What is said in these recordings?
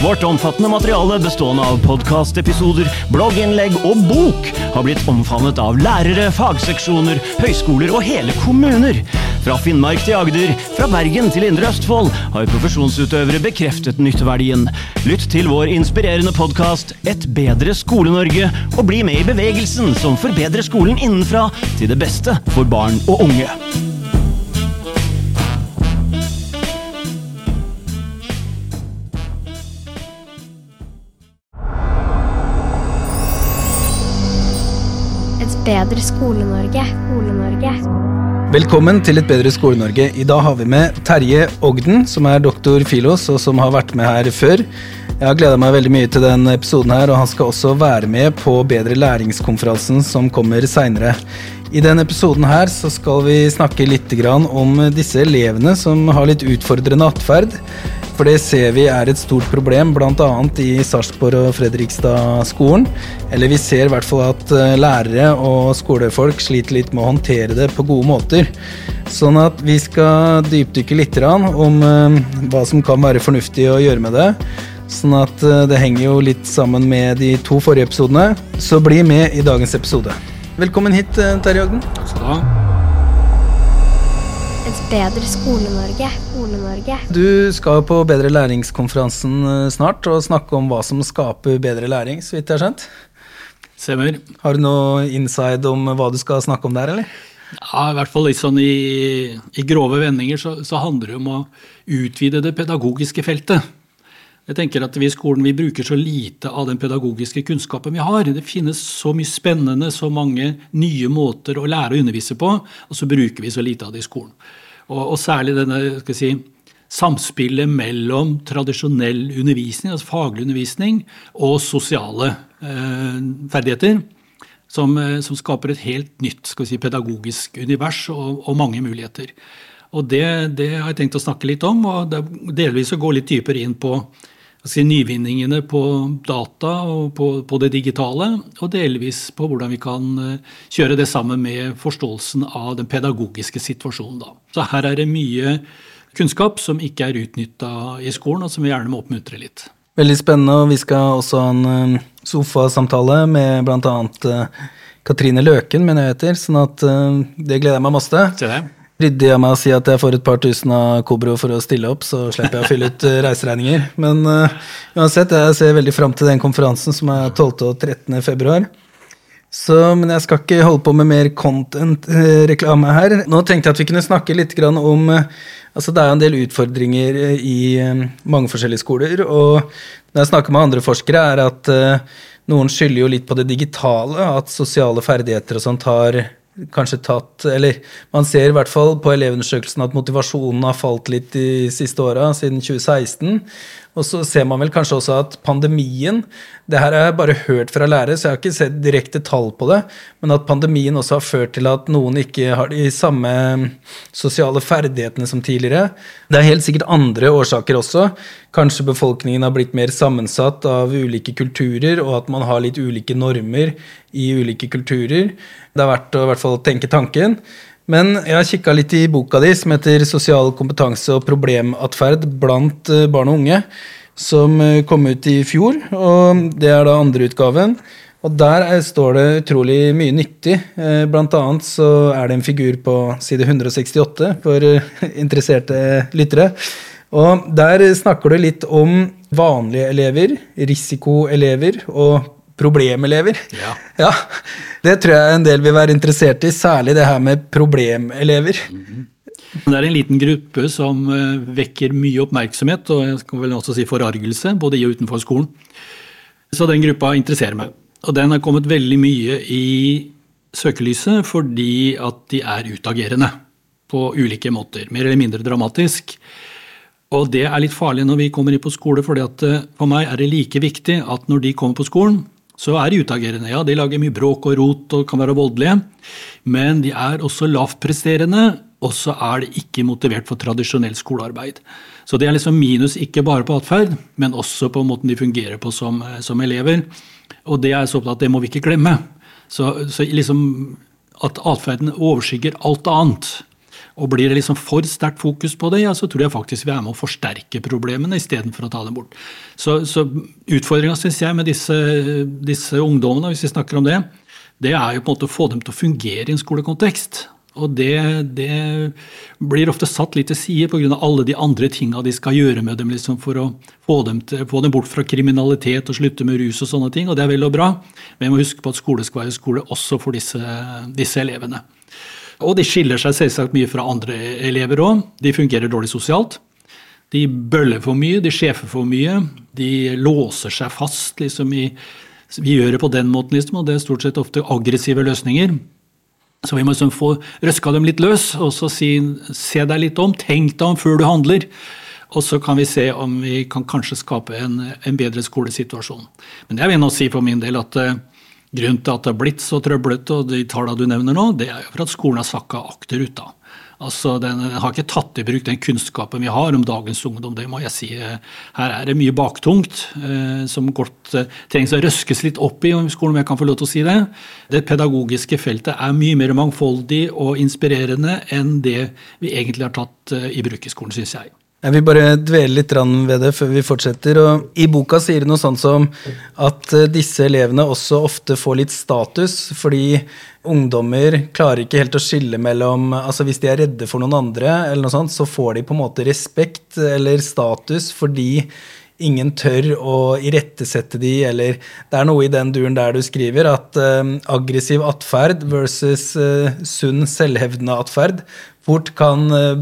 Vårt omfattende materiale bestående av podkastepisoder, blogginnlegg og bok har blitt omfavnet av lærere, fagseksjoner, høyskoler og hele kommuner. Fra Finnmark til Agder, fra Bergen til Indre Østfold har profesjonsutøvere bekreftet nytteverdien. Lytt til vår inspirerende podkast Et bedre Skole-Norge, og bli med i bevegelsen som forbedrer skolen innenfra til det beste for barn og unge. Bedre Skole-Norge. Skole-Norge. Velkommen til Et bedre Skole-Norge. I dag har vi med Terje Ogden, som er doktor Filos, og som har vært med her før. Jeg har gleda meg veldig mye til denne episoden, her, og han skal også være med på Bedre læringskonferansen som kommer seinere. I denne episoden her så skal vi snakke litt om disse elevene som har litt utfordrende atferd. For det ser vi er et stort problem bl.a. i Sarpsborg og Fredrikstad-skolen. Eller vi ser i hvert fall at eh, lærere og skolefolk sliter litt med å håndtere det på gode måter. Sånn at vi skal dypdykke litt om eh, hva som kan være fornuftig å gjøre med det. Sånn at eh, det henger jo litt sammen med de to forrige episodene. Så bli med i dagens episode. Velkommen hit, Terje Ogden. Takk skal du ha. Bedre Skole-Norge. Skole-Norge. Du skal jo på Bedre læringskonferansen eh, snart og snakke om hva som skaper bedre læring, så vidt jeg har skjønt. Stemmer. Har du noe inside om hva du skal snakke om der, eller? Ja, I hvert fall litt sånn i, i grove vendinger så, så, handler det om å utvide det pedagogiske feltet. Jeg tenker at Vi i skolen vi bruker så lite av den pedagogiske kunnskapen vi har. Det finnes så mye spennende, så mange nye måter å lære å undervise på, og så bruker vi så lite av det i skolen. Og, og særlig denne skal si, samspillet mellom tradisjonell undervisning, altså faglig undervisning, og sosiale eh, ferdigheter. Som, eh, som, skaper et helt nytt si, pedagogisk univers og, og, mange muligheter. Og det, det, har jeg tenkt å snakke litt om, og delvis å gå litt dypere inn på si, nyvinningene på data og på, på, det digitale, og delvis på hvordan vi kan eh, kjøre det sammen med forståelsen av den pedagogiske situasjonen. Da. Så her er det mye kunnskap som ikke er utnytta i skolen, og som vi gjerne må oppmuntre litt. Veldig spennende, og vi skal også ha en eh, sofasamtale med bl.a. Eh, Katrine Løken, mener jeg heter, sånn at det gleder jeg meg masse til ryddig av meg å si at jeg får et par tusen av Kobro for å stille opp, så slipper jeg å fylle ut eh, reiseregninger. Men uh, uansett, jeg ser veldig fram til den konferansen som er 12. og 13. februar. Så, men jeg skal ikke holde på med mer content-reklame her. Nå tenkte jeg at vi kunne snakke litt om altså Det er jo en del utfordringer i mange forskjellige skoler. Og når jeg snakker med andre forskere, er at noen skylder jo litt på det digitale. At sosiale ferdigheter og sånt har kanskje tatt Eller man ser i hvert fall på elevundersøkelsen at motivasjonen har falt litt de siste åra, siden 2016. Og så ser man vel kanskje også at pandemien Det her har jeg bare hørt fra lærere, så jeg har ikke sett direkte tall på det. Men at pandemien også har ført til at noen ikke har de samme sosiale ferdighetene som tidligere. Det er helt sikkert andre årsaker også. Kanskje befolkningen har blitt mer sammensatt av ulike kulturer, og at man har litt ulike normer i ulike kulturer. Det er verdt å i hvert fall tenke tanken. Men jeg har kikka litt i boka di som heter 'Sosial kompetanse og problematferd blant eh, barn og unge', som eh, kom ut i fjor. og Det er da andre utgaven. Og der står det utrolig mye nyttig. Eh, blant annet så er det en figur på side 168 for interesserte lyttere. Og der snakker du litt om vanlige elever, risikoelever og problemelever. Ja. ja. Det tror jeg en del vil være interessert i, særlig det her med problemelever. Mm. Det er en liten gruppe som eh, vekker mye oppmerksomhet, og jeg skal vel også si forargelse, både i og utenfor skolen. Så den gruppa interesserer meg. Og den har kommet veldig mye i søkelyset fordi at de er utagerende på ulike måter. Mer eller mindre dramatisk. Og det er litt farlig når vi kommer inn på skole, for eh, for meg er det like viktig at når de kommer på skolen, så er de utagerende. Ja, de lager mye bråk og rot og kan være voldelige. Men de er også lavtpresterende, og så er de ikke motivert for tradisjonelt skolearbeid. Så det er liksom minus ikke bare på atferd, men også på måten de fungerer på som, som elever. Og det er så opptatt at det må vi ikke glemme. Så, så liksom at atferden overskygger alt annet. Og blir det liksom for sterkt fokus på det, ja, så tror jeg faktisk vi er med å forsterke problemene istedenfor å ta dem bort. Så, så utfordringa syns jeg med disse, disse ungdommene, hvis vi snakker om det, det er jo på en måte å få dem til å fungere i en skolekontekst. Og det, det blir ofte satt litt til side pga. alle de andre tinga de skal gjøre med dem liksom for å få dem, til, få dem, bort fra kriminalitet og slutte med rus og sånne ting. Og det er vel og bra, men vi må huske på at skole skal være skole også for disse, disse elevene. Og de skiller seg selvsagt mye fra andre elever òg. De fungerer dårlig sosialt. De bøller for mye, de sjefer for mye. De låser seg fast liksom i Vi gjør det på den måten, liksom, og det er stort sett ofte aggressive løsninger. Så vi må liksom få røska dem litt løs og så si se deg litt om, tenk deg om før du handler. Og så kan vi se om vi kan kanskje skape en, en bedre skolesituasjon. Men jeg vil nå si for min del at uh, grunnen til at det har blitt så trøblete, og de tallene du nevner nå, det er jo for at skolen har sakka akterut. da. Altså, Den har ikke tatt i bruk den kunnskapen vi har om dagens ungdom. det må jeg si. Her er det mye baktungt eh, som godt eh, trengs å røskes litt opp i, om skolen om jeg kan få lov til å si det. Det pedagogiske feltet er mye mer mangfoldig og inspirerende enn det vi egentlig har tatt eh, i bruk i skolen, syns jeg. Jeg vil bare dvele litt ved det før vi fortsetter. Og I boka sier det noe sånt som at eh, disse elevene også ofte får litt status, fordi ungdommer klarer ikke helt å skille mellom altså Hvis de er redde for noen andre, eller noe sånt, så får de på en måte respekt eller status fordi ingen tør å irettesette de, eller Det er noe i den duren der du skriver at uh, aggressiv atferd versus uh, sunn, selvhevdende atferd fort kan uh,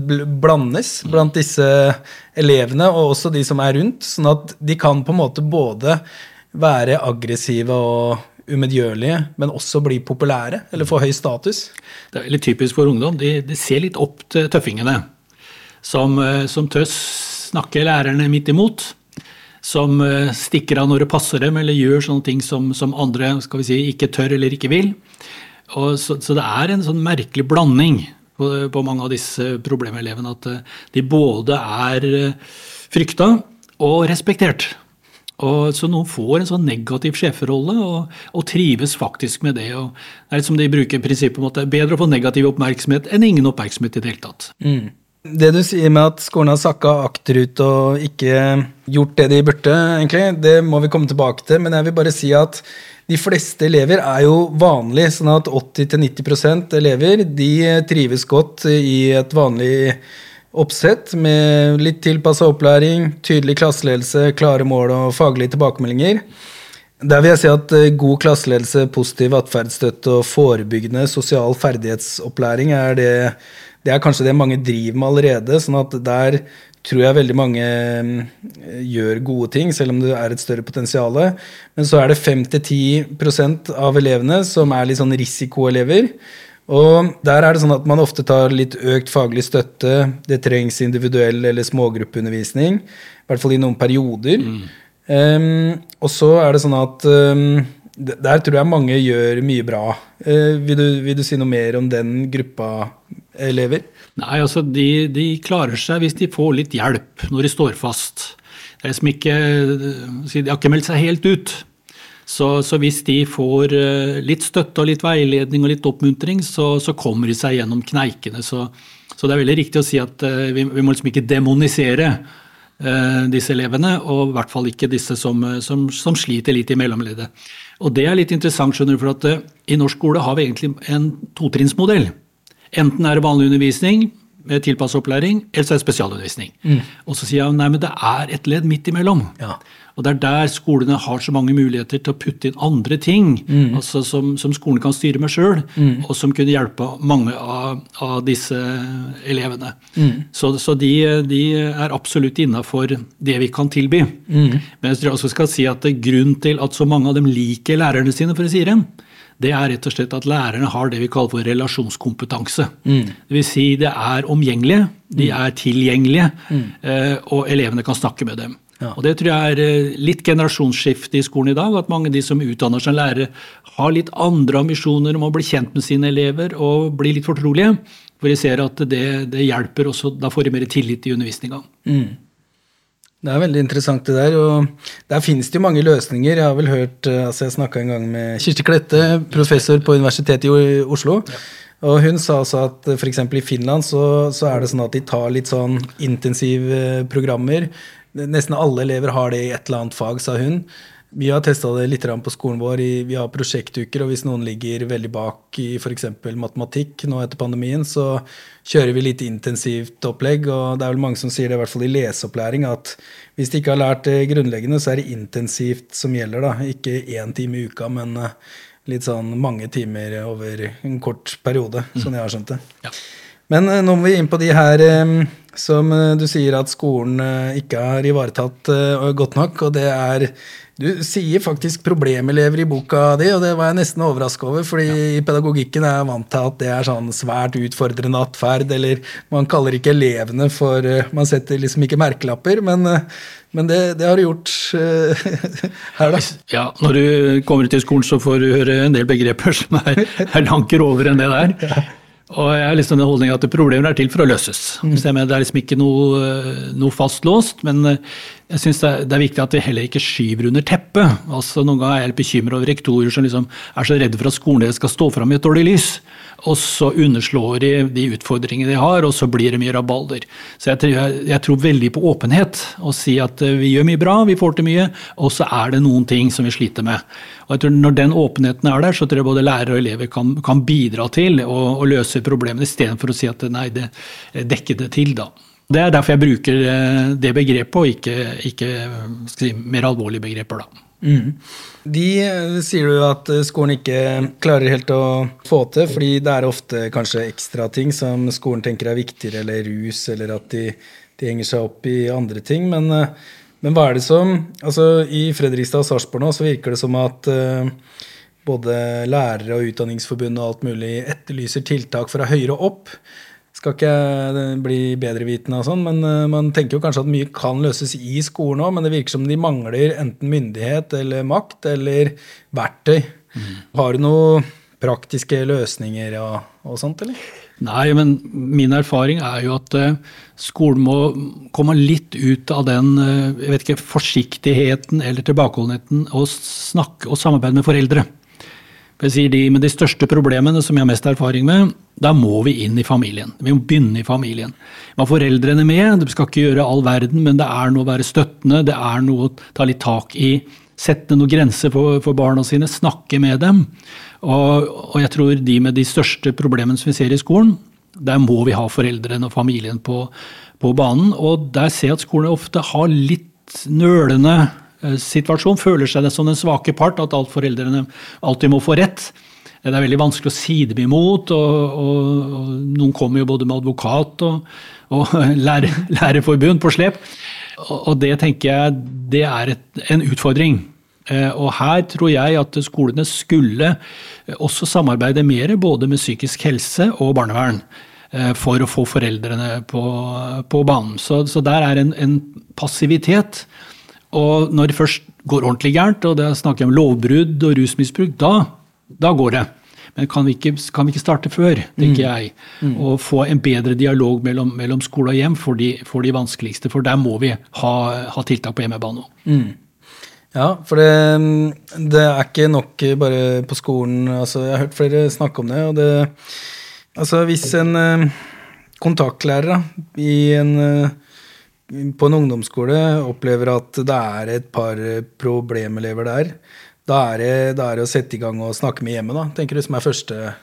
blandes blant disse elevene, og også de som er rundt, sånn at de kan på en måte både være aggressive og umedgjørlige, men også bli populære, eller få høy status. Det er veldig typisk for ungdom. De, de ser litt opp til tøffingene, som, som tør snakke lærerne midt imot som eh, stikker av når det passer dem, eller gjør sånne ting som, som andre si, ikke tør eller ikke vil. Så, så, det er en sånn merkelig blanding på, på mange av disse problemelevene. At eh, de både er eh, frykta og respektert. Og så Noen får en sånn negativ sjeferolle og, og, trives faktisk med det. og Det er som de bruker prinsippet om at det er bedre å få negativ oppmerksomhet enn ingen oppmerksomhet i det hele tatt. Mm. Det du sier med at skolen har sakka akterut og ikke gjort det de burde, egentlig, det må vi komme tilbake til. Men jeg vil bare si at de fleste elever er jo vanlige, sånn at 80-90% elever de trives godt i et vanlig oppsett med litt tilpassa opplæring, tydelig klasseledelse, klare mål og faglige tilbakemeldinger. Der vil jeg si at eh, god klasseledelse, positiv atferdsstøtte og forebyggende sosial ferdighetsopplæring er det det er kanskje det mange driver med allerede. sånn at der tror jeg veldig mange mm, gjør gode ting, selv om det er et større potensial. Men så er det 5-10% av elevene som er litt sånn risikoelever. Og der er det sånn at man ofte tar litt økt faglig støtte. Det trengs individuell eller smågruppeundervisning. I hvert fall i noen perioder. Mm. Um, og så er det sånn at um, der tror jeg mange gjør mye bra. Uh, vil, du, vil, du, si noe mer om den gruppa elever? Nei, altså de, de, klarer seg hvis de får litt hjelp når de står fast. Liksom ikke, De har ikke meldt seg helt ut. Så, så, hvis de får eh, litt støtte og litt veiledning og litt oppmuntring, så, så kommer de seg gjennom kneikene. Så, så, det er veldig riktig å si at uh, vi, vi, må liksom ikke demonisere disse elevene, og i hvert fall ikke disse som, som, som sliter litt i mellomleddet. Og det er litt interessant, skjønner du, for at i norsk skole har vi egentlig en totrinnsmodell. Enten er det vanlig undervisning med tilpasset opplæring, eller så er det spesialundervisning. Mm. Og så sier jeg nei, men det er et ledd midt imellom. Ja. Og det er der skolene har så mange muligheter til å putte inn andre ting mm. altså som, som, skolen kan styre med sjøl, mm. og som kunne hjelpe mange av, av disse elevene. Mm. Så, så de, de, er absolutt innafor det vi kan tilby. Mm. Men jeg tror også skal si at grunnen til at så mange av dem liker lærerne sine, for å si det, det er rett og slett at lærerne har det vi kaller for relasjonskompetanse. Mm. Det vil si det er omgjengelige, de mm. er tilgjengelige, mm. Eh, og elevene kan snakke med dem. Ja. Og Det tror jeg er eh, litt generasjonsskifte i skolen i dag. At mange av de som utdanner seg lærere, har litt andre ambisjoner om å bli kjent med sine elever og bli litt fortrolige. For de ser at det, det hjelper også, da får de mer tillit i undervisninga. Mm. Det er veldig interessant det der. og Der finnes det jo mange løsninger. Jeg har vel hørt, eh, altså jeg snakka en gang med Kirsti Klette, professor på Universitetet i Oslo. Ja. Og hun sa også at f.eks. i Finland så, så, er det sånn at de tar litt sånn intensive programmer. Nesten alle elever har det i et eller annet fag, sa hun. Vi har testa det litt på skolen vår. vi har prosjektuker, og hvis noen ligger veldig bak i f.eks. matematikk nå etter pandemien, så kjører vi litt intensivt opplegg. Og det er vel mange som sier det, i hvert fall i leseopplæring, at hvis de ikke har lært det grunnleggende, så er det intensivt som gjelder. da. Ikke én time i uka, men eh, litt sånn mange timer over en kort periode, mm. sånn jeg har skjønt det. Ja. Men eh, nå må vi inn på de her eh, som du sier at skolen ikke har ivaretatt godt nok, og det er du sier faktisk problemelever i boka di, og det var jeg nesten overraska over. fordi ja. i pedagogikken er jeg vant til at det er sånn svært utfordrende atferd, eller man kaller ikke elevene for eh, Man setter liksom ikke merkelapper, men, eh, men det, det, har du gjort uh, her, da. Ja, når du kommer til skolen, så får du høre en del begreper som er, er langt grovere enn det der. Og jeg har liksom den holdningen at problemer er til for å løses. Mm. Det er liksom ikke noe, noe fastlåst, men jeg syns det, det, er viktig at vi heller ikke skyver under teppet. Altså, noen ganger er jeg bekymra over rektorer som liksom er så redde for at skolen deres skal stå fram i et dårlig lys og så underslår de de utfordringene de har, og så blir det mye rabalder. Så jeg, jeg, jeg tror veldig på åpenhet, og si at eh, vi gjør mye bra, vi får til mye, og så er det noen ting som vi sliter med. Og jeg tror Når den åpenheten er der, så tror jeg både lærere og elever kan, kan bidra til å, å løse problemene, istedenfor å si at nei, det dekker det til, da. Det er derfor jeg bruker eh, det begrepet, og ikke, ikke si, mer alvorlige begreper, da. Mm. De eh, sier du at eh, skolen ikke klarer helt å få til, fordi det er ofte kanskje ekstra ting som skolen tenker er viktigere, eller rus, eller at de, de henger seg opp i andre ting. Men, men, hva er det som altså I Fredrikstad og Sarpsborg nå så virker det som at uh, både lærere og Utdanningsforbundet og alt mulig etterlyser tiltak fra høyere opp skal ikke bli bedrevitende og sånn, men uh, man tenker jo kanskje at mye kan løses i skolen òg, men det virker som de mangler enten myndighet eller makt eller verktøy. Mm. Har du noen praktiske løsninger og, og, sånt, eller? Nei, men min erfaring er jo at uh, skolen må komme litt ut av den uh, jeg vet ikke, forsiktigheten eller tilbakeholdenheten og snakke og samarbeide med foreldre. Jeg sier de med de største problemene som jeg har mest erfaring med, da må vi inn i familien. Vi må begynne i familien. Vi har foreldrene med, du skal ikke gjøre all verden, men det er noe å være støttende, det er noe å ta litt tak i. Sette noen grenser for, for barna sine, snakke med dem. Og, og, jeg tror de med de største problemene som vi ser i skolen, der må vi ha foreldrene og familien på, på banen. Og der ser jeg at skolen ofte har litt nølende Eh, situasjon, føler seg det som den svake part, at alt foreldrene alltid må få rett. Det er veldig vanskelig å side dem imot, og, og, og noen kommer jo både med advokat og, og lære, lærerforbund på slep. Og, det tenker jeg det er et, en utfordring. Eh, og her tror jeg at skolene skulle også samarbeide mer både med psykisk helse og barnevern eh, for å få foreldrene på, på banen. Så, så, der er en, en passivitet og når det først går ordentlig gærent, og det snakker om lovbrudd og rusmisbruk, da, da går det. Men kan vi, ikke, kan vi ikke starte før, tenker mm. jeg. Mm. Og få en bedre dialog mellom, mellom skole og hjem for de, for de, vanskeligste. For der må vi ha, ha tiltak på hjemmebane òg. Mm. Ja, for det, det, er ikke nok bare på skolen. Altså, jeg har hørt flere snakke om det. og det altså Hvis en uh, kontaktlærer en uh, på en ungdomsskole opplever at det er et par problemelever der, da er, det, da er det å sette i gang og snakke med hjemmet, tenker du, som er første eh,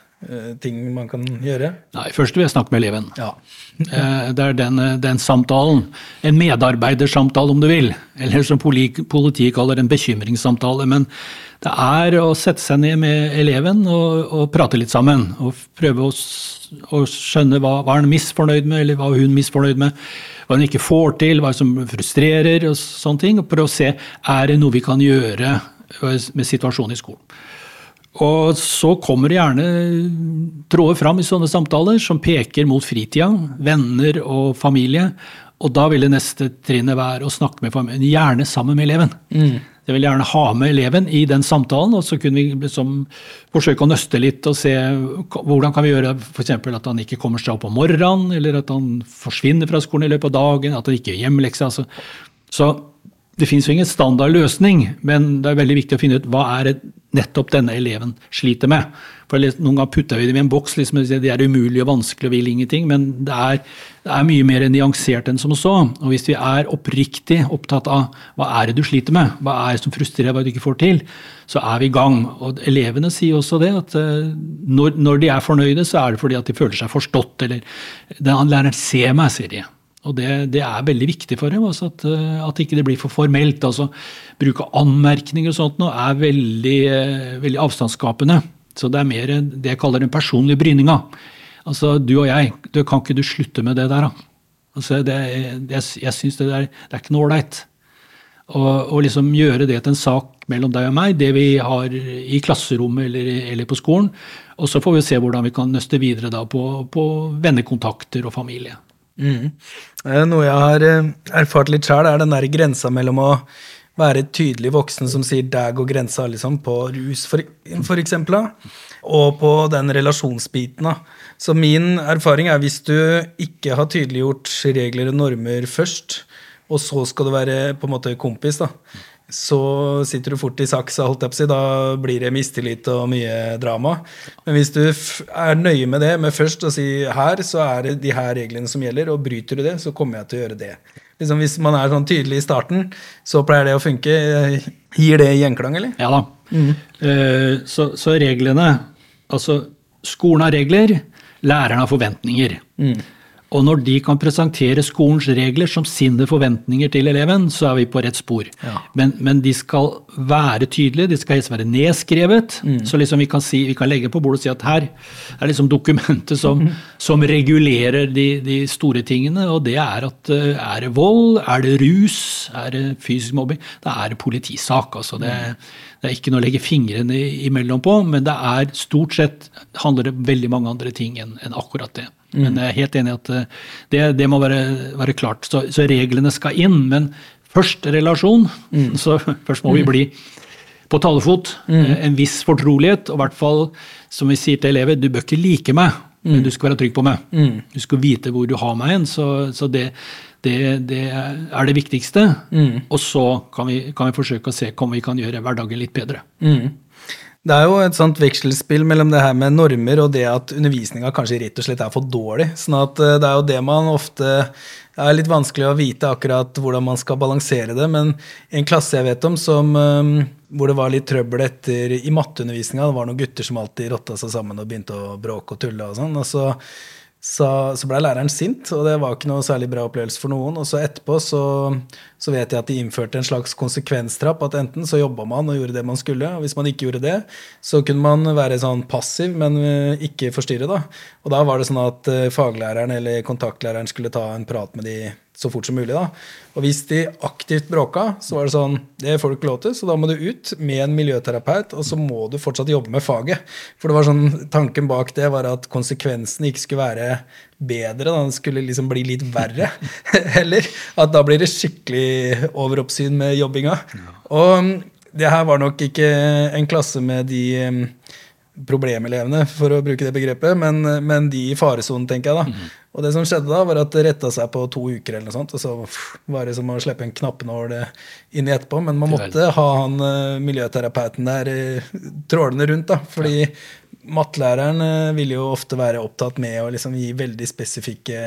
ting man kan gjøre? Nei, først vil jeg snakke med eleven. Ja. Eh, det er den, den, samtalen. En medarbeidersamtale, om du vil. Eller som politiet kaller en bekymringssamtale. Men det er å sette seg ned med eleven og, og prate litt sammen. Og prøve å, å skjønne hva, hva han er misfornøyd med, eller hva hun er misfornøyd med hva hun ikke får til, hva som frustrerer og sånne ting. Og prøve å se er det noe vi kan gjøre med situasjonen i skolen. Og så kommer det gjerne tråder fram i sånne samtaler som peker mot fritida, venner og familie. Og da vil det neste trinnet være å snakke med familien, gjerne sammen med eleven. Mm. Jeg vil gjerne ha med eleven i den samtalen, og så kunne vi liksom forsøke å nøste litt og se hvordan kan vi gjøre f.eks. at han ikke kommer seg opp om morgenen, eller at han forsvinner fra skolen i løpet av dagen, at han ikke gjør hjemmelekse. Altså, Så det fins jo ingen standard løsning, men det er veldig viktig å finne ut hva er det nettopp denne eleven sliter med. For Noen ganger putter vi dem i en boks. Liksom, de er umulige og vanskelig og vil ingenting. Men det er, det er, mye mer nyansert enn som så. Og hvis vi er oppriktig opptatt av hva er det du sliter med, hva er det som frustrerer, hva du ikke får til, så er vi i gang. Og elevene sier også det, at eh, når, når de er fornøyde, så er det fordi at de føler seg forstått. Eller den læreren ser meg, sier de. Og det, det, er veldig viktig for dem altså at, eh, at ikke det blir for formelt. altså Bruk av anmerkninger og sånt nå er veldig, eh, veldig avstandsskapende. Så det er mer det jeg kaller den personlige bryninga. Altså, du og jeg, du, kan ikke du slutte med det der, da? Altså, det, jeg jeg syns det, det er ikke noe ålreit. Å liksom gjøre det til en sak mellom deg og meg, det vi har i klasserommet eller, eller på skolen. Og så får vi se hvordan vi kan nøste videre da på, på vennekontakter og familie. Mm. Noe jeg har eh, erfart litt sjøl, er den der grensa mellom å være tydelig voksen som sier 'der går grensa', liksom, på rus, for, for eksempel, da, og på den relasjonsbiten. da. Så min erfaring er hvis du ikke har tydeliggjort regler og normer først, og så skal du være på en måte kompis, da, så sitter du fort i saksa, holdt jeg på å si. Da blir det mistillit og mye drama. Men hvis du er nøye med det, med først å si her, så er det de her reglene som gjelder, og bryter du det, så kommer jeg til å gjøre det. Liksom Hvis man er sånn tydelig i starten, så pleier det å funke. Gir det gjenklang, eller? Ja da. Mm. Uh, så, så, reglene Altså, skolen har regler, læreren har forventninger. Mm. Og når de kan presentere skolens regler som sine forventninger til eleven, så er vi på rett spor. Ja. Men, men, de skal være tydelige, de skal helst være nedskrevet. Mm. Så liksom vi, kan si, vi kan legge på bordet og si at her er liksom dokumentet som, som regulerer de, de, store tingene. Og det er at eh, er det vold, er det rus, er det fysisk mobbing, da er det politisak. altså det, det er ikke noe å legge fingrene imellom på, men det er stort sett handler det veldig mange andre ting enn, en akkurat det. Men jeg er helt enig i at eh, det, det må være, være klart. Så, så, reglene skal inn. Men først relasjon. Mm. Så først må vi mm. bli på talefot. Mm. Eh, en viss fortrolighet. Og i hvert fall, som vi sier til elever, du bør ikke like meg, men mm. du skal være trygg på meg. Mm. Du skal vite hvor du har meg hen. Så, så det, det, det, er det viktigste. Mm. Og så kan vi, kan vi, forsøke å se om vi kan gjøre hverdagen litt bedre. Mm. Det er jo et sånt vekselspill mellom det her med normer og det at undervisninga kanskje rett og slett er for dårlig. sånn at eh, det er jo det man ofte er litt vanskelig å vite akkurat hvordan man skal balansere det. Men en klasse jeg vet om som, eh, hvor det var litt trøbbel etter i matteundervisninga, det var noen gutter som alltid rotta seg sammen og begynte å bråke og tulle og sånn. og så så, så blei læreren sint, og det var ikke noe særlig bra opplevelse for noen. Og så etterpå så, så vet jeg at de innførte en slags konsekvenstrapp. At enten så jobba man og gjorde det man skulle, og hvis man ikke gjorde det, så kunne man være sånn passiv, men eh, ikke forstyrre, da. Og da var det sånn at eh, faglæreren eller kontaktlæreren skulle ta en prat med de så fort som mulig. da. Og hvis de aktivt bråka, så var det sånn Det får du ikke lov til, så da må du ut med en miljøterapeut, og så må du fortsatt jobbe med faget. For det var sånn, tanken bak det var at konsekvensen ikke skulle være bedre, da. den skulle liksom bli litt verre. Heller. at da blir det skikkelig overoppsyn med jobbinga. Og det her var nok ikke en klasse med de problemelevene, for å bruke det begrepet, men, men de i faresonen, tenker jeg. da. Mm. Og det som skjedde da, var at det retta seg på to uker, eller noe sånt, og så var det som å slippe en knappenål inn i etterpå. Men man måtte ha han uh, miljøterapeuten der uh, trålende rundt, da. Fordi ja. mattelæreren uh, ville jo ofte være opptatt med å liksom gi veldig spesifikke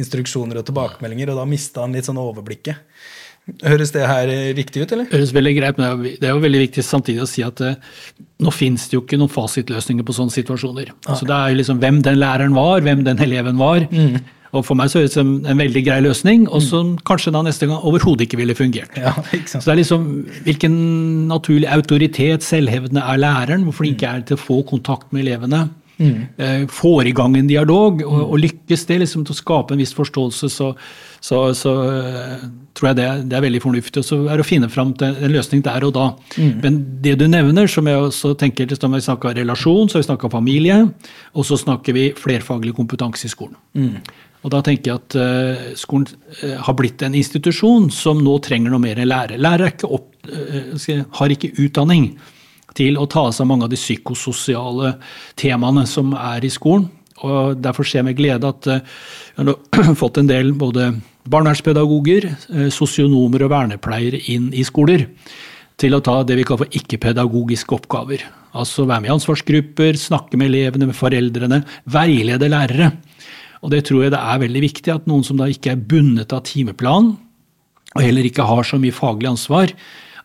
instruksjoner og tilbakemeldinger, og da mista han litt sånn overblikket. Høres det her riktig ut, eller? Høres veldig greit, men det er jo veldig viktig samtidig å si at uh, nå finnes det jo ikke noen fasitløsninger på sånne situasjoner. Ah. Så det er jo liksom hvem den læreren var, hvem den eleven var. Mm. Og For meg så høres det som en veldig grei løsning, og som mm. kanskje da neste gang overhodet ikke ville fungert. Ja, så det er liksom Hvilken naturlig autoritet, selvhevdende, er læreren? Hvor flink mm. er til å få kontakt med elevene? Mm. Eh, får i gang en dialog, og, og lykkes det liksom til å skape en viss forståelse, så, så, så uh, tror jeg det, det, er veldig fornuftig. Og så er det å finne fram til en løsning der og da. Mm. Men det du nevner, som jeg også tenker til vi snakker relasjon, så har vi snakka familie, og så snakker vi flerfaglig kompetanse i skolen. Mm. Og da tenker jeg at uh, skolen har blitt en institusjon som nå trenger noe mer enn lærer. Lærere opp, har ikke utdanning til å ta seg mange av de psykososiale temaene som er i skolen. Og Derfor ser jeg med glede at vi har fått en del både barnevernspedagoger, eh, sosionomer og vernepleiere inn i skoler til å ta det vi kaller for ikke-pedagogiske oppgaver. Altså være med i ansvarsgrupper, snakke med elevene, med foreldrene, veilede lærere. Og det tror jeg det er veldig viktig at noen som da ikke er bundet av timeplan, og heller ikke har så mye faglig ansvar,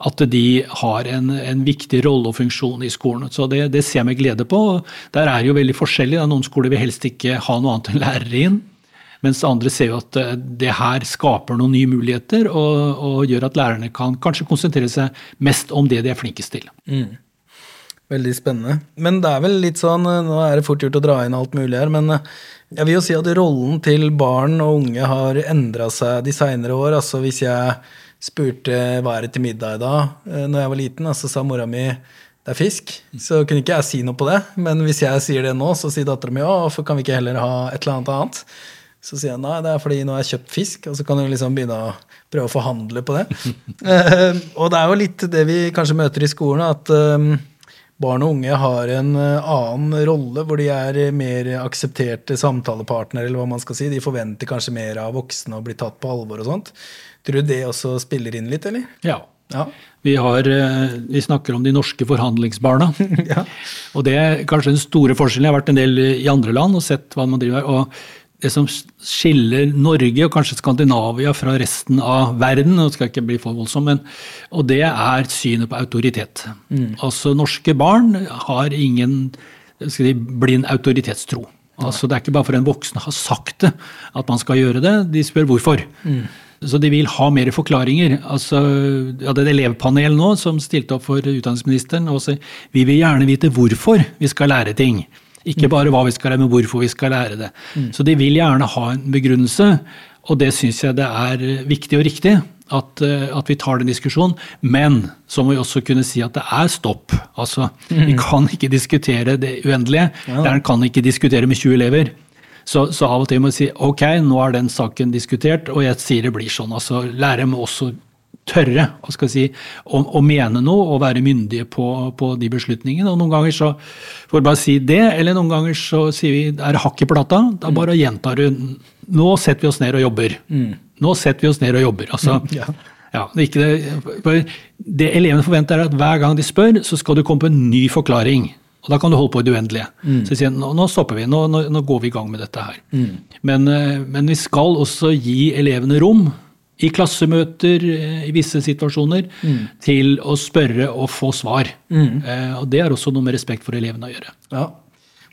at de har en, en viktig rolle og funksjon i skolen. Så det, det, ser jeg med glede på. Der er det jo veldig forskjellig. Noen skoler vil helst ikke ha noe annet enn lærere inn. Mens andre ser jo at eh, det her skaper noen nye muligheter, og, og gjør at lærerne kan kanskje konsentrere seg mest om det de er flinkest til. Mm. Veldig spennende. Men det er vel litt sånn, eh, nå er det fort gjort å dra inn alt mulig her, men eh, jeg vil jo si at rollen til barn og unge har endra seg de seinere år. Altså hvis jeg spurte hva er det til middag i dag når jeg var liten, så altså, sa mora mi det er fisk. Så kunne ikke jeg si noe på det. Men hvis jeg sier det nå, så sier dattera mi ja, hvorfor kan vi ikke heller ha et eller annet annet? Så sier jeg nei, det er fordi nå har jeg kjøpt fisk, og så kan du liksom begynne å prøve å forhandle på det. uh, og det er jo litt det vi kanskje møter i skolen, at um, barn og unge har en uh, annen rolle, hvor de er mer aksepterte samtalepartnere, eller hva man skal si. De forventer kanskje mer av voksne og blir tatt på alvor og sånt. Tror du det også spiller inn litt, eller? Ja. ja. Vi, har, vi, snakker om de norske forhandlingsbarna. ja. Og det er kanskje den store forskjellen. Jeg har vært en del i andre land og sett hva man driver med det som skiller Norge og kanskje Skandinavia fra resten av verden, og skal ikke bli for voldsom, men, og det er synet på autoritet. Mm. Altså Norske barn har ingen si, blind autoritetstro. Altså Det er ikke bare for en voksen har sagt det at man skal gjøre det, de spør hvorfor. Mm. Så de vil ha mer forklaringer. Altså, Vi hadde et elevpanel nå som stilte opp for utdanningsministeren og sa vi vil gjerne vite hvorfor vi skal lære ting. Ikke bare hva vi skal lære, men hvorfor vi skal lære det. Mm. Så de vil gjerne ha en begrunnelse, og det syns jeg det er viktig og riktig. At, eh, at, vi tar den diskusjonen. Men så må vi også kunne si at det er stopp. Altså, mm. Vi kan ikke diskutere det uendelige. Ja. Læreren kan ikke diskutere med 20 elever. Så, så, av og til må vi si ok, nå er den saken diskutert, og jeg sier det blir sånn. Altså, Lærere må også tørre skal si, å, å, mene noe og være myndige på, på, de beslutningene. Og Noen ganger så får bare si det, eller noen ganger så sier vi er det hakk i plata. Da mm. bare gjentar du nå setter vi oss ned og jobber. Mm. Nå setter vi oss ned og jobber. altså mm, ja. Ja, det, det, det, elevene forventer, er at hver gang de spør, så skal du komme på en ny forklaring. Og da kan du holde på i det uendelige. Mm. Så sier nå, nå stopper vi, nå, nå, nå, går vi i gang med dette her. Mm. Men, eh, men, vi skal også gi elevene rom i klassemøter eh, i visse situasjoner mm. til å spørre og få svar. Mm. Eh, og Det er også noe med respekt for elevene å gjøre. Ja.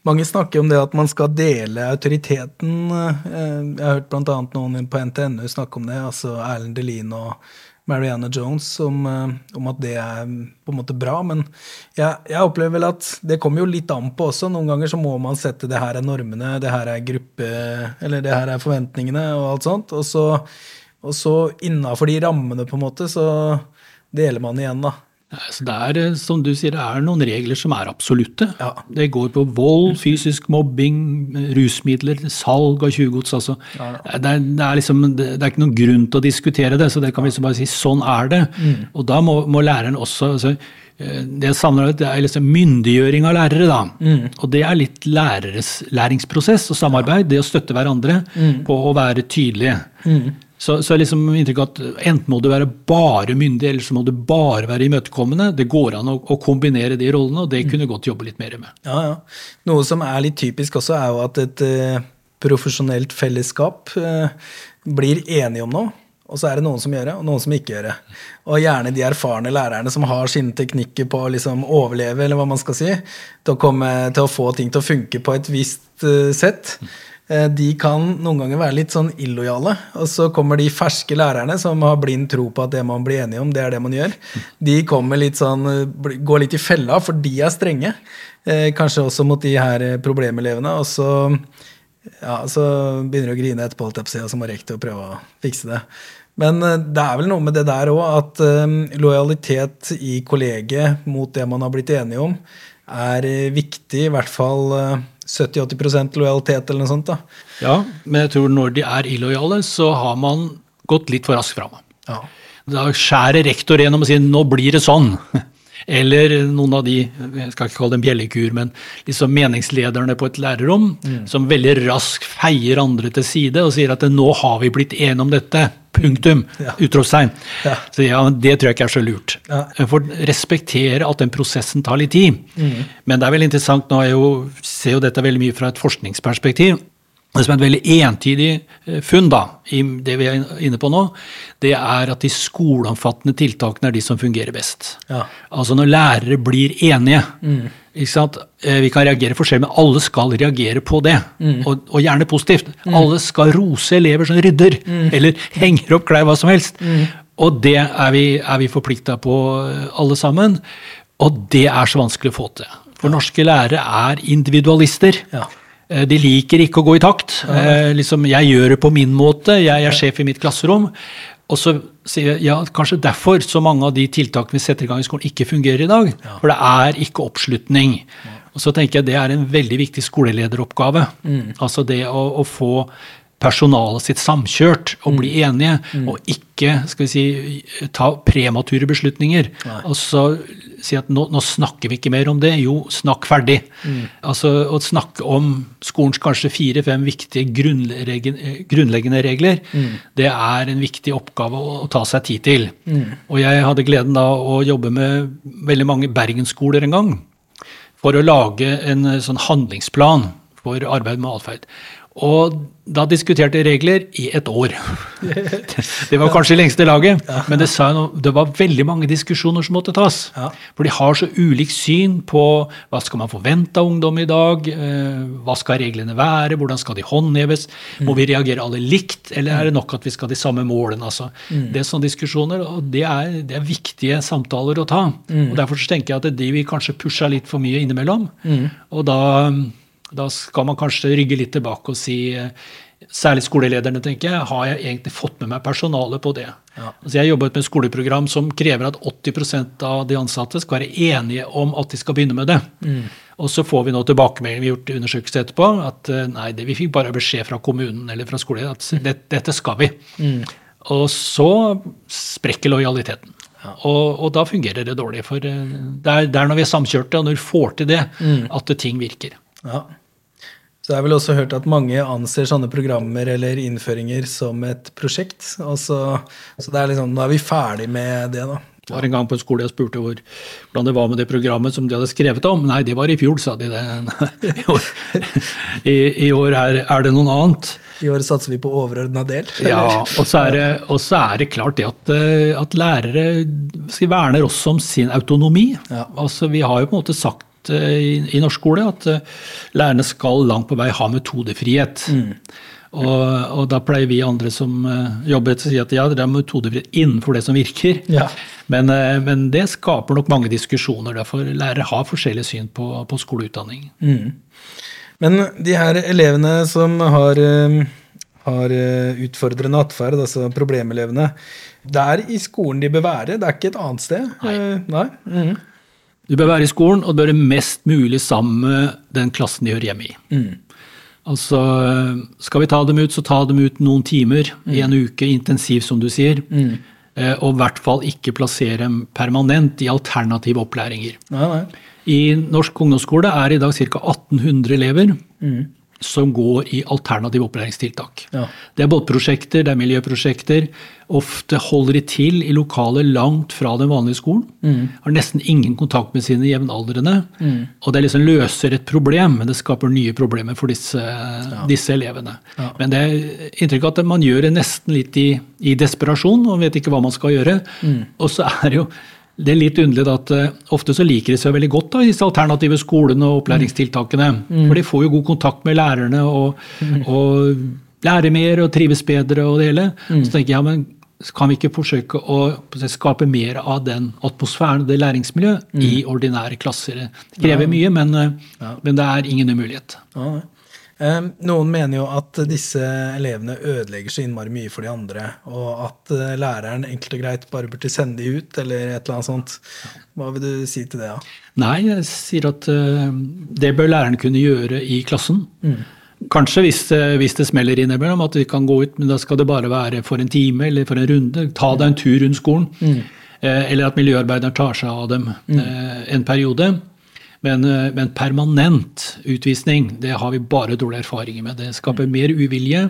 Mange snakker om det at man skal dele autoriteten. Eh, jeg har hørt bl.a. noen på NTNU snakke om det, altså Erlend Delin og Marianne Jones, om, om, at det er på en måte bra. Men jeg, jeg, opplever vel at det kommer jo litt an på også. Noen ganger så må man sette det her er normene, det her er gruppe, eller det her er forventningene og alt sånt. Og så og så innafor de rammene, på en måte, så deler man igjen, da. Så det er, eh, som du sier, det er noen regler som er absolutte. Ja. Det går på vold, fysisk mobbing, rusmidler, salg av tjuvgods. Altså. Ja, ja. det, det, liksom, det, er ikke noen grunn til å diskutere det, så det kan vi liksom bare si sånn er det. Mm. Og da må, må læreren også altså, eh, det jeg det er liksom myndiggjøring av lærere. da. Mm. Og det er litt læreres læringsprosess og samarbeid. Det å støtte hverandre mm. på å være tydelige. Mm. Så, så er liksom inntrykk at enten må du være bare myndig, eller så må du bare være imøtekommende. Det går an å, å, kombinere de rollene, og det kunne godt jobbe litt mer med. Ja, ja. Noe som er litt typisk også, er jo at et uh, profesjonelt fellesskap uh, blir enige om noe. Og så er det noen som gjør det, og noen som ikke gjør det. Og gjerne de erfarne lærerne som har sine teknikker på å liksom overleve, eller hva man skal si, til å, komme, til å få ting til å funke på et visst uh, sett. Eh, de kan noen ganger være litt sånn illojale. Og så kommer de ferske lærerne som har blind tro på at det man blir enige om, det er det man gjør. De litt sånn, eh, går litt i fella, for de er strenge. Eh, kanskje også mot de her problemelevene. Og så, ja, så begynner de å grine etterpå, og så må rektor prøve å fikse det. Men det er vel noe med det der òg, at lojalitet i kollegiet mot det man har blitt enige om, er viktig, i hvert fall 70-80% lojalitet eller noe sånt. da. Ja, men jeg tror når de er illojale, så har man gått litt for raskt fram. Ja. Da skjærer rektor gjennom og sier 'nå blir det sånn'. Eller noen av de jeg skal ikke kalle dem bjellekur, men liksom meningslederne på et lærerrom, som veldig raskt feier andre til side og sier at nå har vi blitt enige om dette. Punktum. Ja. Utropstegn. Ja. Så ja, Det tror jeg ikke er så lurt. Ja. For respektere at den prosessen tar litt tid. Mm. Men det er veldig interessant, nå er jo, ser jo dette veldig mye fra et forskningsperspektiv. Det som er et veldig entydig eh, funn da, i det vi er inne på nå, det er at de skoleomfattende tiltakene er de som fungerer best. Ja. Altså når lærere blir enige. Sant? Eh, Vi kan reagere forskjellig, men alle skal reagere på det. Og, og gjerne positivt. Alle skal rose elever som rydder, eller henger opp klær, hva som helst. Og det er vi, er vi forplikta på, eh, alle sammen. Og det er så vanskelig å få til. For norske lærere er individualister. Ja. Eh, De liker ikke å gå i takt. Eh, liksom, jeg gjør det på min måte, jeg er sjef i mitt klasserom. Og så sier jeg ja, kanskje derfor så mange av de tiltakene vi setter i gang i skolen, ikke fungerer i dag. For det er ikke oppslutning. Og så tenker jeg det er en veldig viktig skolelederoppgave. Altså det å, å få personalet sitt samkjørt og bli enige, og ikke skal vi si, ta premature beslutninger. Og så si at nå, nå snakker vi ikke mer om det. Jo, snakk ferdig. Altså Å snakke om skolens kanskje fire-fem viktige grunnleggende, regler, regler, det er en viktig oppgave å, å ta seg tid til. Og jeg hadde gleden da å jobbe med veldig mange bergensskoler en gang for å lage en eh, sånn handlingsplan for arbeid med atferd. Og da diskuterte jeg regler i et år. Det var kanskje lengste laget, men det, det var veldig mange diskusjoner som måtte tas. For de har så ulikt syn på hva skal man forvente av ungdom i dag, eh, hva skal reglene være, hvordan skal de håndheves, må vi reagere alle likt, eller er det nok at vi skal ha de samme målene? Altså. Det er sånne diskusjoner, og det er, det er viktige samtaler å ta. Og Derfor så tenker jeg at de vil kanskje pushe litt for mye innimellom. Og da da skal man kanskje rygge litt tilbake og si, eh, særlig skolelederne, tenker jeg, har jeg egentlig fått med meg personalet på det? Altså jeg jobbet med et skoleprogram som krever at 80% av de ansatte skal være enige om at de skal begynne med det. Og så får vi nå tilbakemelding, vi har gjort undersøkelse etterpå, at eh, nei, det, vi fikk bare beskjed fra kommunen eller fra skolen at det, dette skal vi. Og så sprekker lojaliteten. Og, og da fungerer det dårlig. For eh, det er, det er når vi er samkjørte, og når vi får til det, at ting virker. Ja. Så jeg har vel også hørt at mange anser sånne programmer eller innføringer som et prosjekt. Og så, så det er liksom, nå er vi ferdig med det, da. Det var en gang på en skole jeg spurte hvor, hvordan det var med det programmet som de hadde skrevet om. Nei, det var i fjor, sa de det. I år, i, i år er, er det noe annet. I år satser vi på overordna del. Ja, og så er det, og så er det klart det at, eh, at lærere verner også om sin autonomi. Ja. Altså, vi har jo på en måte sagt eh, i, i norsk skole at eh, lærerne skal langt på vei ha metodefrihet. Og, og da pleier vi andre som eh, jobber til å si at ja, det er metodefrihet innenfor det som virker. Ja. Men, men det skaper nok mange diskusjoner. Derfor lærere har forskjellig syn på, på skoleutdanning. Men de her elevene som har, har utfordrende atferd, altså problemelevene, det er i skolen de bør være, det er ikke et annet sted? Nei. Nei? Mhm. Du bør være i skolen, og du bør være mest mulig sammen med den klassen de hører hjemme i. Altså, skal vi ta dem ut, så ta dem ut noen timer i en uke, intensiv, som du sier. Eh, Og i hvert fall ikke plassere dem permanent i alternative opplæringer. Nei, nei. I norsk ungdomsskole er det i dag ca. 1800 elever som går i alternative opplæringstiltak. Ja. Det er båtprosjekter, det er miljøprosjekter. Ofte holder de til i lokaler langt fra den vanlige skolen. Har nesten ingen kontakt med sine jevnaldrende. Og det liksom løser et problem, men det skaper nye problemer for disse, disse elevene. Men det er inntrykk av at man gjør det nesten litt i, i desperasjon og vet ikke hva man skal gjøre. Og så er det jo det er litt underlig at uh, ofte så liker de seg veldig godt da, disse alternative skolene og opplæringstiltakene. For de får jo god kontakt med lærerne og, og lærer mer og trives bedre og det hele. Så tenker jeg, ja, men kan vi ikke forsøke å skape mer av den atmosfæren og det læringsmiljøet i ordinære klasser? Det krever mye, men, ja. men det er ingen umulighet. Ja, nei. Eh, Noen mener jo at disse elevene ødelegger så innmari mye for de andre, og at eh, læreren enkelt og greit bare burde sende de ut, eller et eller annet sånt. Hva vil du si til det? da? Nei, jeg sier at eh, det bør læreren kunne gjøre i klassen. Kanskje hvis det, hvis det smeller innimellom, at vi kan gå ut, men da skal det bare være for en time eller for en runde. Ta deg en tur rundt skolen. Mm. eller at miljøarbeideren tar seg av dem mm. en periode. Men, eh, men, permanent utvisning det har vi bare dårlige erfaringer med. Det skaper mer uvilje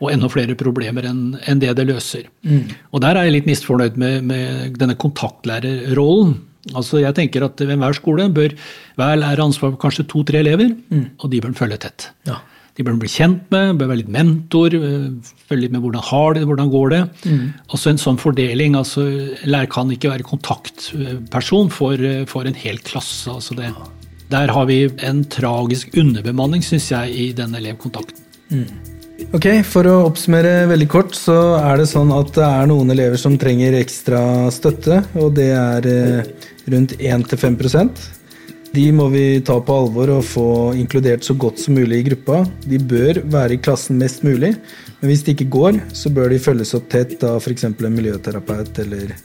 og enda flere problemer enn en det det løser. Mm. Og Der er jeg litt misfornøyd med, med denne kontaktlærerrollen. Altså jeg tenker at Ved enhver skole bør hver lærer ansvar for kanskje to-tre elever, mm. og de bør følge tett. Ja. De bør bli kjent med, bør være litt mentor, eh, følge litt med hvordan har det, hvordan går det. Mm. Også en sånn fordeling. altså Lærer kan ikke være kontaktperson for, eh, for en hel klasse. altså det, Der har vi en tragisk underbemanning, syns jeg, i den elevkontakten. Mm. Ok, For å oppsummere veldig kort, så er det sånn at det er noen elever som trenger ekstra støtte, og det er eh, rundt 1-5 de må vi ta på alvor og få inkludert så godt som mulig i gruppa. De bør være i klassen mest mulig, men hvis det ikke går, så bør de følges opp tett av f.eks. en miljøterapeut eller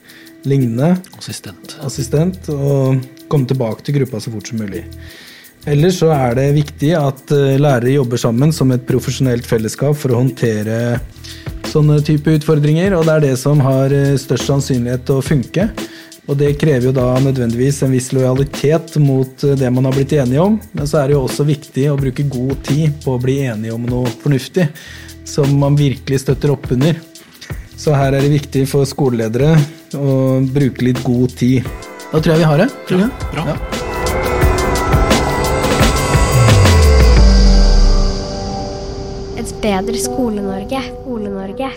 lignende. Assistent. Assistent. Og komme tilbake til gruppa så fort som mulig. Ellers så er det viktig at eh, lærere jobber sammen som et profesjonelt fellesskap for å håndtere sånne type utfordringer, og det er det som har eh, størst sannsynlighet til å funke. Og det krever jo da nødvendigvis en viss lojalitet mot eh, det man har blitt enige om. Men så er det jo også viktig å bruke god tid på å bli enige om noe fornuftig som man virkelig støtter opp under. Så her er det viktig for skoleledere å bruke litt god tid. Da tror jeg vi har det. Ja, bra. Ja. Et bedre Skole-Norge. Skole-Norge.